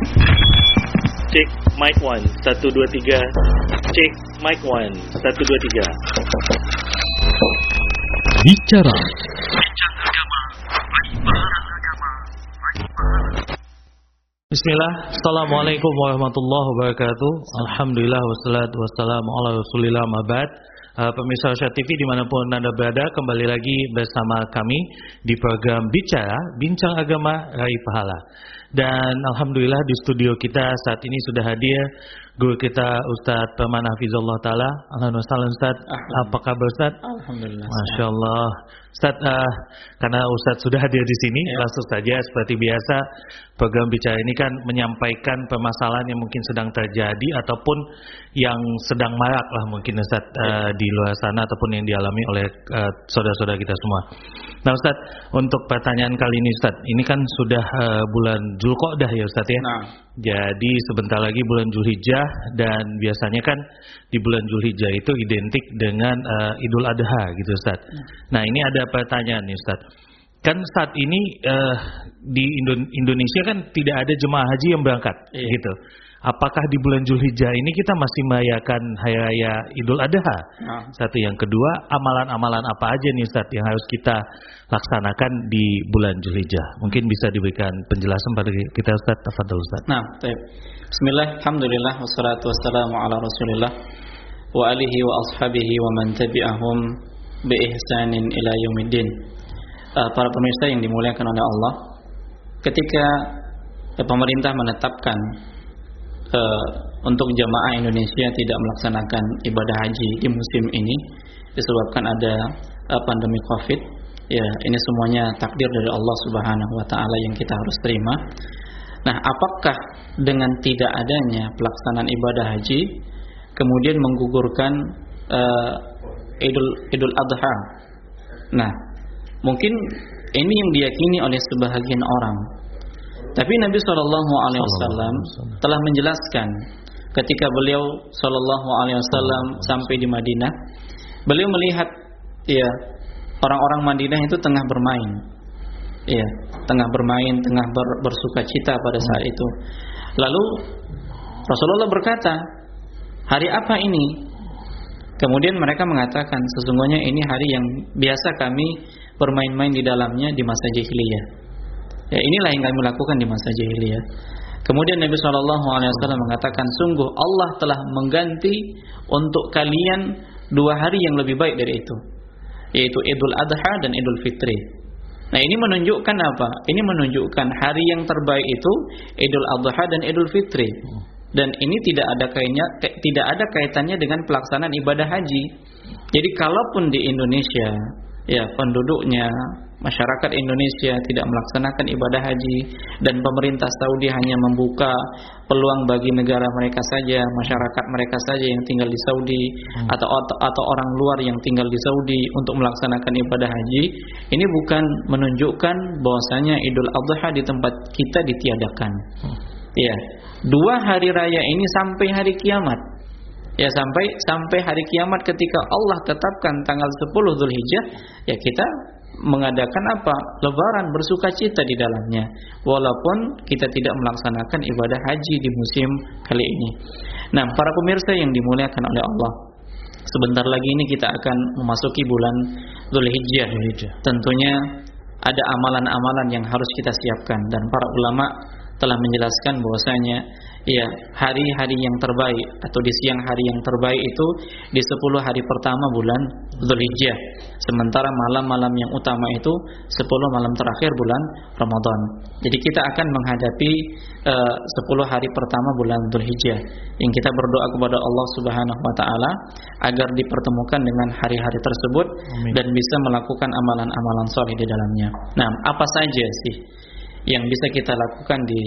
Cek mic one satu dua tiga. Cek mic one satu dua tiga. Bicara Bismillah, Assalamualaikum warahmatullahi wabarakatuh Alhamdulillah wassalatu wassalamu ala rasulillah mabad uh, Pemirsa Asia TV di mana pun Anda berada Kembali lagi bersama kami Di program Bicara, Bincang Agama, Rai Pahala. Dan Alhamdulillah di studio kita saat ini sudah hadir Guru kita Ustadz Perman Hafizullah Ta'ala Alhamdulillah Ustaz, apa kabar Ustaz? Alhamdulillah. Masya Allah Ustaz, uh, karena Ustadz sudah hadir di sini, Ya. langsung saja seperti biasa program bicara ini kan menyampaikan permasalahan yang mungkin sedang terjadi ataupun yang sedang marak lah mungkin Ustaz uh, di luar sana ataupun yang dialami oleh uh, saudara-saudara kita semua. Nah Ustadz, untuk pertanyaan kali ini Ustadz, ini kan sudah uh, bulan Zulqa'dah ya Ustadz ya. Nah, Jadi sebentar lagi bulan Zulhijjah dan biasanya kan di bulan Zulhijjah itu identik dengan uh, Idul Adha gitu Ustaz. Nah, ini ada pertanyaan nih Ustaz. Kan saat ini uh, di Indo- Indonesia kan tidak ada jemaah haji yang berangkat Iya. gitu. Apakah di bulan Zulhijjah ini kita masih merayakan hari raya Idul Adha? nah. Satu yang kedua, amalan-amalan apa aja nih Ustaz yang harus kita laksanakan di bulan Zulhijjah? Mungkin bisa diberikan penjelasan pada kita Ustaz. Tafadhol Ustaz. Nah, baik. Bismillah, alhamdulillah, wassalatu wassalamu ala rasulillah wa alihi wa ashabihi wa man tabi'ahum bi ihsanin ila yaumiddin. Uh, para pemirsa yang dimuliakan oleh Allah, ketika pemerintah menetapkan uh, untuk jamaah Indonesia tidak melaksanakan ibadah haji di musim ini disebabkan ada uh, pandemi Covid, ya ini semuanya takdir dari Allah Subhanahu wa taala yang kita harus terima. Nah, apakah dengan tidak adanya pelaksanaan ibadah haji kemudian menggugurkan eh, Idul Idul Adha? Nah, mungkin ini yang diyakini oleh sebahagian orang. Tapi Nabi Shallallahu Alaihi Wasallam telah menjelaskan ketika beliau Shallallahu Alaihi Wasallam sampai di Madinah, beliau melihat ya orang-orang Madinah itu tengah bermain Iya, tengah bermain, tengah ber, bersuka cita pada saat itu. Lalu Rasulullah berkata, "Hari apa ini?" Kemudian mereka mengatakan, "Sesungguhnya ini hari yang biasa kami bermain-main di dalamnya di masa jahiliyah." Ya, inilah yang kami lakukan di masa jahiliyah. Kemudian Nabi Shallallahu Alaihi Wasallam mengatakan, sungguh Allah telah mengganti untuk kalian dua hari yang lebih baik dari itu, yaitu Idul Adha dan Idul Fitri. Nah ini menunjukkan apa? Ini menunjukkan hari yang terbaik itu Idul Adha dan Idul Fitri. Dan ini tidak ada kaitannya tidak ada kaitannya dengan pelaksanaan ibadah haji. Jadi kalaupun di Indonesia ya penduduknya masyarakat Indonesia tidak melaksanakan ibadah haji dan pemerintah Saudi hanya membuka peluang bagi negara mereka saja, masyarakat mereka saja yang tinggal di Saudi atau atau orang luar yang tinggal di Saudi untuk melaksanakan ibadah haji, ini bukan menunjukkan bahwasanya Idul Adha di tempat kita ditiadakan. Ya, dua hari raya ini sampai hari kiamat. Ya sampai sampai hari kiamat ketika Allah tetapkan tanggal 10 Zulhijjah, ya kita mengadakan apa? Lebaran bersuka cita di dalamnya. Walaupun kita tidak melaksanakan ibadah haji di musim kali ini. Nah, para pemirsa yang dimuliakan oleh Allah, sebentar lagi ini kita akan memasuki bulan Zulhijjah. Tentunya ada amalan-amalan yang harus kita siapkan dan para ulama telah menjelaskan bahwasanya ya hari-hari yang terbaik atau di siang hari yang terbaik itu di 10 hari pertama bulan Zulhijjah. Sementara malam-malam yang utama itu 10 malam terakhir bulan Ramadan. Jadi kita akan menghadapi uh, 10 hari pertama bulan Zulhijjah yang kita berdoa kepada Allah Subhanahu wa taala agar dipertemukan dengan hari-hari tersebut Amin. dan bisa melakukan amalan-amalan soleh di dalamnya. Nah, apa saja sih yang bisa kita lakukan di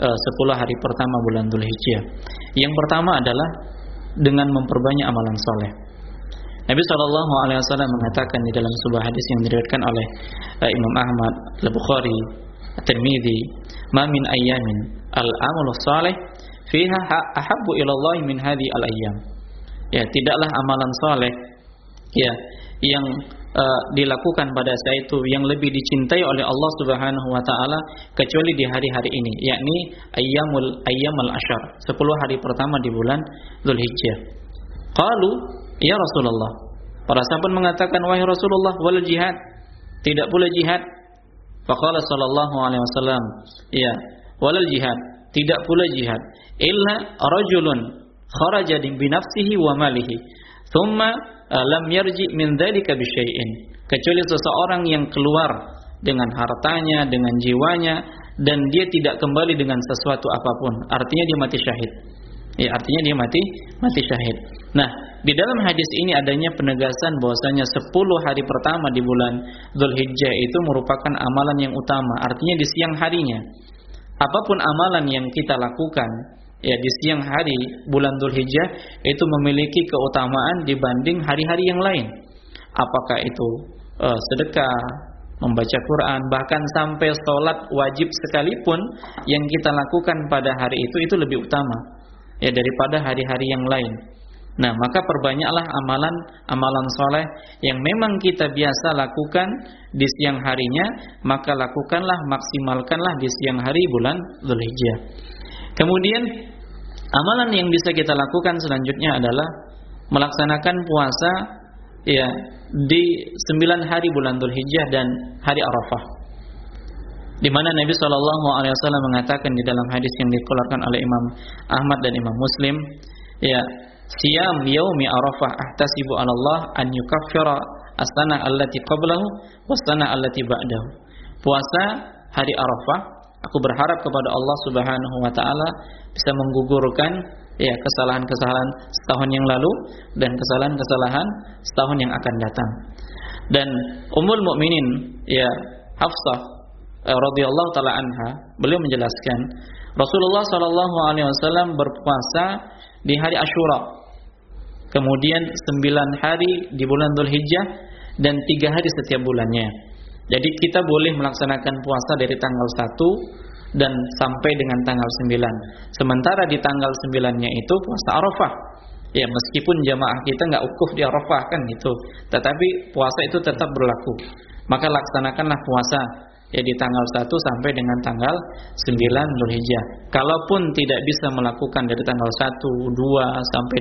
uh, 10 hari pertama bulan Dzulhijjah. Yang pertama adalah dengan memperbanyak amalan soleh. Nabi Shallallahu Alaihi Wasallam mengatakan di dalam sebuah hadis yang diriwayatkan oleh uh, Imam Ahmad, Al Bukhari, At-Tirmidzi, "Ma min ayyamin al-amalu salih fiha ahabbu ila Allah min hadhi al-ayyam." Ya, tidaklah amalan soleh ya yang uh, dilakukan pada saat itu yang lebih dicintai oleh Allah Subhanahu wa taala kecuali di hari-hari ini yakni ayyamul ayyamul asyar 10 hari pertama di bulan Zulhijjah. Qalu ya Rasulullah. Para sahabat mengatakan wahai Rasulullah wal jihad tidak pula jihad. Faqala sallallahu alaihi wasallam ya walal jihad tidak pula jihad illa rajulun kharaja bi nafsihi wa malihi thumma lam yarji min dzalika bisyai'in kecuali seseorang yang keluar dengan hartanya dengan jiwanya dan dia tidak kembali dengan sesuatu apa pun. Artinya dia mati syahid. Ya artinya dia mati mati syahid. Nah di dalam hadis ini adanya penegasan bahwasanya 10 hari pertama di bulan Dzulhijjah itu merupakan amalan yang utama. Artinya di siang harinya apa pun amalan yang kita lakukan ya di siang hari bulan Dzulhijjah itu memiliki keutamaan dibanding hari-hari yang lain. Apakah itu uh, sedekah, membaca Quran, bahkan sampai sholat wajib sekalipun yang kita lakukan pada hari itu itu lebih utama ya daripada hari-hari yang lain. Nah, maka perbanyaklah amalan-amalan soleh yang memang kita biasa lakukan di siang harinya, maka lakukanlah, maksimalkanlah di siang hari bulan Dzulhijjah. Kemudian amalan yang bisa kita lakukan selanjutnya adalah melaksanakan puasa ya di sembilan hari bulan Dzulhijjah dan hari Arafah. Di mana Nabi Shallallahu alaihi wasallam mengatakan di dalam hadis yang dikeluarkan oleh Imam Ahmad dan Imam Muslim, ya, "Siyam yaumi Arafah ahtasibu 'ala Allah an yukaffira as-sana allati qablahu was-sana allati ba'dahu." Puasa hari Arafah Aku berharap kepada Allah Subhanahu wa taala bisa menggugurkan ya kesalahan-kesalahan setahun yang lalu dan kesalahan-kesalahan setahun yang akan datang. Dan Ummul Mukminin ya Hafsah eh, radhiyallahu taala anha beliau menjelaskan Rasulullah sallallahu alaihi wasallam berpuasa di hari Asyura. Kemudian sembilan hari di bulan Dzulhijjah dan tiga hari setiap bulannya. Jadi kita boleh melaksanakan puasa dari tanggal 1 dan sampai dengan tanggal 9. Sementara di tanggal 9-nya itu puasa Arafah. Ya, meskipun jamaah kita nggak ukuf di Arafah kan gitu. Tetapi puasa itu tetap berlaku. Maka laksanakanlah puasa ya di tanggal 1 sampai dengan tanggal 9 Dzulhijjah. Kalaupun tidak bisa melakukan dari tanggal 1, 2 sampai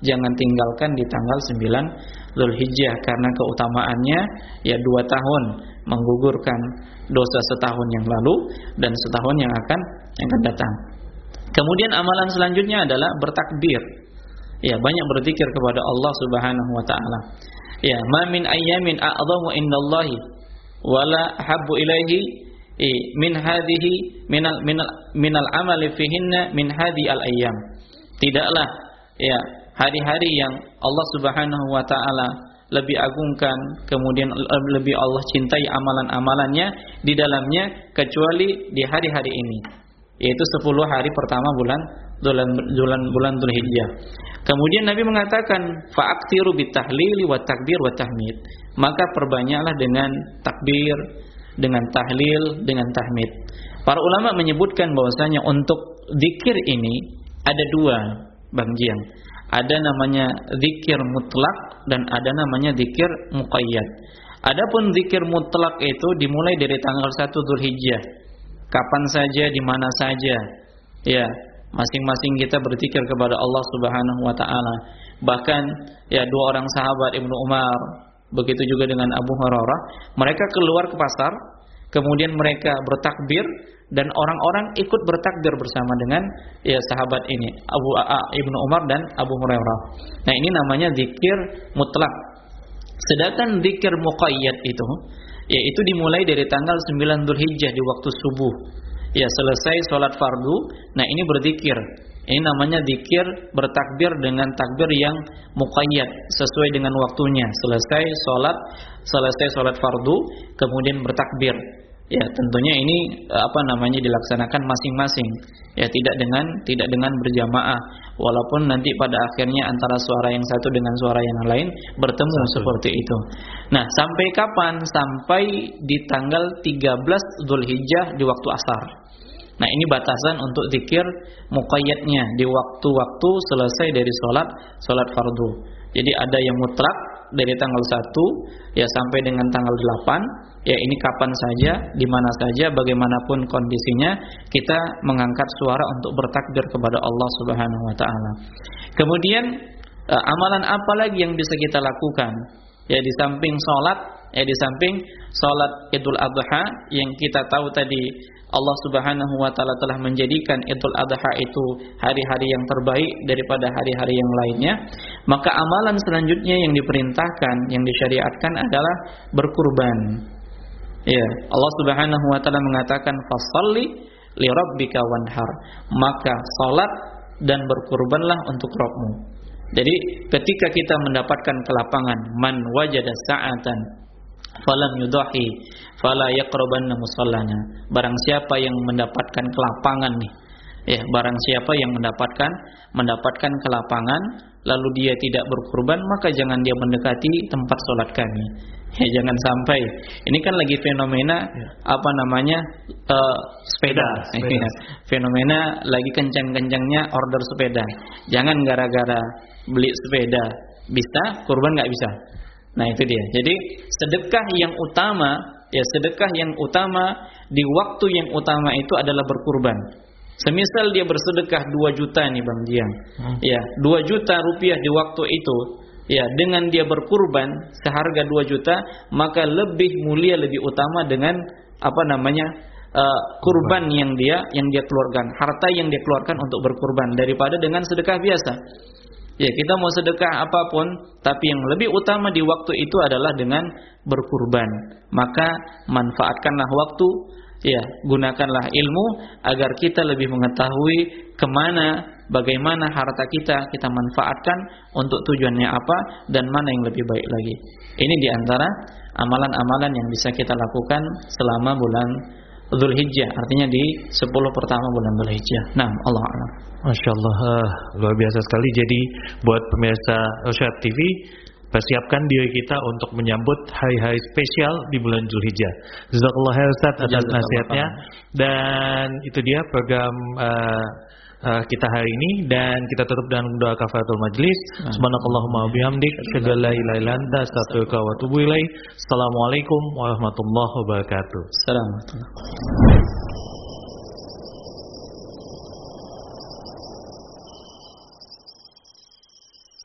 8, jangan tinggalkan di tanggal 9 Dzulhijjah karena keutamaannya ya 2 tahun menggugurkan dosa setahun yang lalu dan setahun yang akan yang akan datang. Kemudian amalan selanjutnya adalah bertakbir. Ya, banyak berzikir kepada Allah Subhanahu wa taala. Ya, ma min ayyamin a'dhamu indallahi wala habbu ilaihi min hadhihi minal minal minal amali fihinna min hadhi al ayyam. Tidaklah ya hari-hari yang Allah Subhanahu wa taala lebih agungkan kemudian lebih Allah cintai amalan-amalannya di dalamnya kecuali di hari-hari ini yaitu 10 hari pertama bulan bulan bulan bulan Dzulhijjah. Kemudian Nabi mengatakan fa'aktiru bitahlili wa takbir wa tahmid. Maka perbanyaklah dengan takbir, dengan tahlil, dengan tahmid. Para ulama menyebutkan bahwasanya untuk zikir ini ada dua, Bang. Ada namanya zikir mutlak dan ada namanya zikir muqayyad. Adapun zikir mutlak itu dimulai dari tanggal 1 Dzulhijjah. Kapan saja, di mana saja. Ya, masing-masing kita berzikir kepada Allah Subhanahu wa taala. Bahkan ya dua orang sahabat Ibnu Umar, begitu juga dengan Abu Hurairah, mereka keluar ke pasar, kemudian mereka bertakbir dan orang-orang ikut bertakbir bersama dengan ya sahabat ini, Abu A, Ibnu Umar dan Abu Hurairah. Nah, ini namanya zikir mutlak. Sedangkan zikir muqayyad itu yaitu dimulai dari tanggal 9 Dzulhijjah di waktu subuh ya selesai sholat fardu, nah ini berzikir. Ini namanya zikir bertakbir dengan takbir yang muqayyad sesuai dengan waktunya. Selesai sholat, selesai sholat fardu, kemudian bertakbir. Ya tentunya ini apa namanya dilaksanakan masing-masing. Ya tidak dengan tidak dengan berjamaah. Walaupun nanti pada akhirnya antara suara yang satu dengan suara yang lain bertemu satu. seperti itu. Nah sampai kapan? Sampai di tanggal 13 Zulhijjah di waktu asar. Nah ini batasan untuk zikir muqayyadnya di waktu-waktu selesai dari sholat sholat fardu. Jadi ada yang mutlak dari tanggal 1 ya sampai dengan tanggal 8 ya ini kapan saja di mana saja bagaimanapun kondisinya kita mengangkat suara untuk bertakbir kepada Allah Subhanahu wa taala. Kemudian uh, amalan apa lagi yang bisa kita lakukan? Ya di samping salat, ya di samping salat Idul Adha yang kita tahu tadi Allah Subhanahu wa taala telah menjadikan Idul Adha itu hari-hari yang terbaik daripada hari-hari yang lainnya, maka amalan selanjutnya yang diperintahkan, yang disyariatkan adalah berkurban. Ya, Allah Subhanahu wa taala mengatakan fasalli li rabbika wanhar. Maka salat dan berkurbanlah untuk Rabbmu. Jadi ketika kita mendapatkan kelapangan man wajada sa'atan falam yudahi fala yaqrabanna musallana. Barang siapa yang mendapatkan kelapangan nih. Ya, barang siapa yang mendapatkan mendapatkan kelapangan lalu dia tidak berkurban maka jangan dia mendekati tempat sholat kami. Ya, jangan sampai. Ini kan lagi fenomena ya. apa namanya? Uh, sepeda. sepeda. Ya, fenomena lagi kencang-kencangnya order sepeda. Jangan gara-gara beli sepeda bisa, kurban nggak bisa. Nah, itu dia. Jadi, sedekah yang utama, ya sedekah yang utama di waktu yang utama itu adalah berkurban. Semisal dia bersedekah 2 juta nih Bang Jiang. Hmm. Ya, 2 juta rupiah di waktu itu ya dengan dia berkurban seharga 2 juta maka lebih mulia lebih utama dengan apa namanya uh, kurban yang dia yang dia keluarkan harta yang dia keluarkan untuk berkurban daripada dengan sedekah biasa ya kita mau sedekah apa pun tapi yang lebih utama di waktu itu adalah dengan berkurban. Maka manfaatkanlah waktu ya gunakanlah ilmu agar kita lebih mengetahui ke mana bagaimana harta kita kita manfaatkan untuk tujuannya apa dan mana yang lebih baik lagi. Ini di antara amalan-amalan yang bisa kita lakukan selama bulan Zulhijjah artinya di 10 pertama bulan Zulhijjah nah Allah Allah Masya Allah uh, luar biasa sekali. Jadi buat pemirsa Rosyad TV persiapkan diri kita untuk menyambut hari-hari spesial di bulan Zulhijjah. Jazakallah khair Ustaz atas nasihatnya. dan itu dia program uh, uh, kita hari ini dan kita tutup dengan doa kafaratul majlis. Subhanakallahumma bihamdik asyhadu an la ilaha illa anta astaghfiruka wa atubu ilaik. Assalamualaikum warahmatullahi wabarakatuh. Assalamualaikum.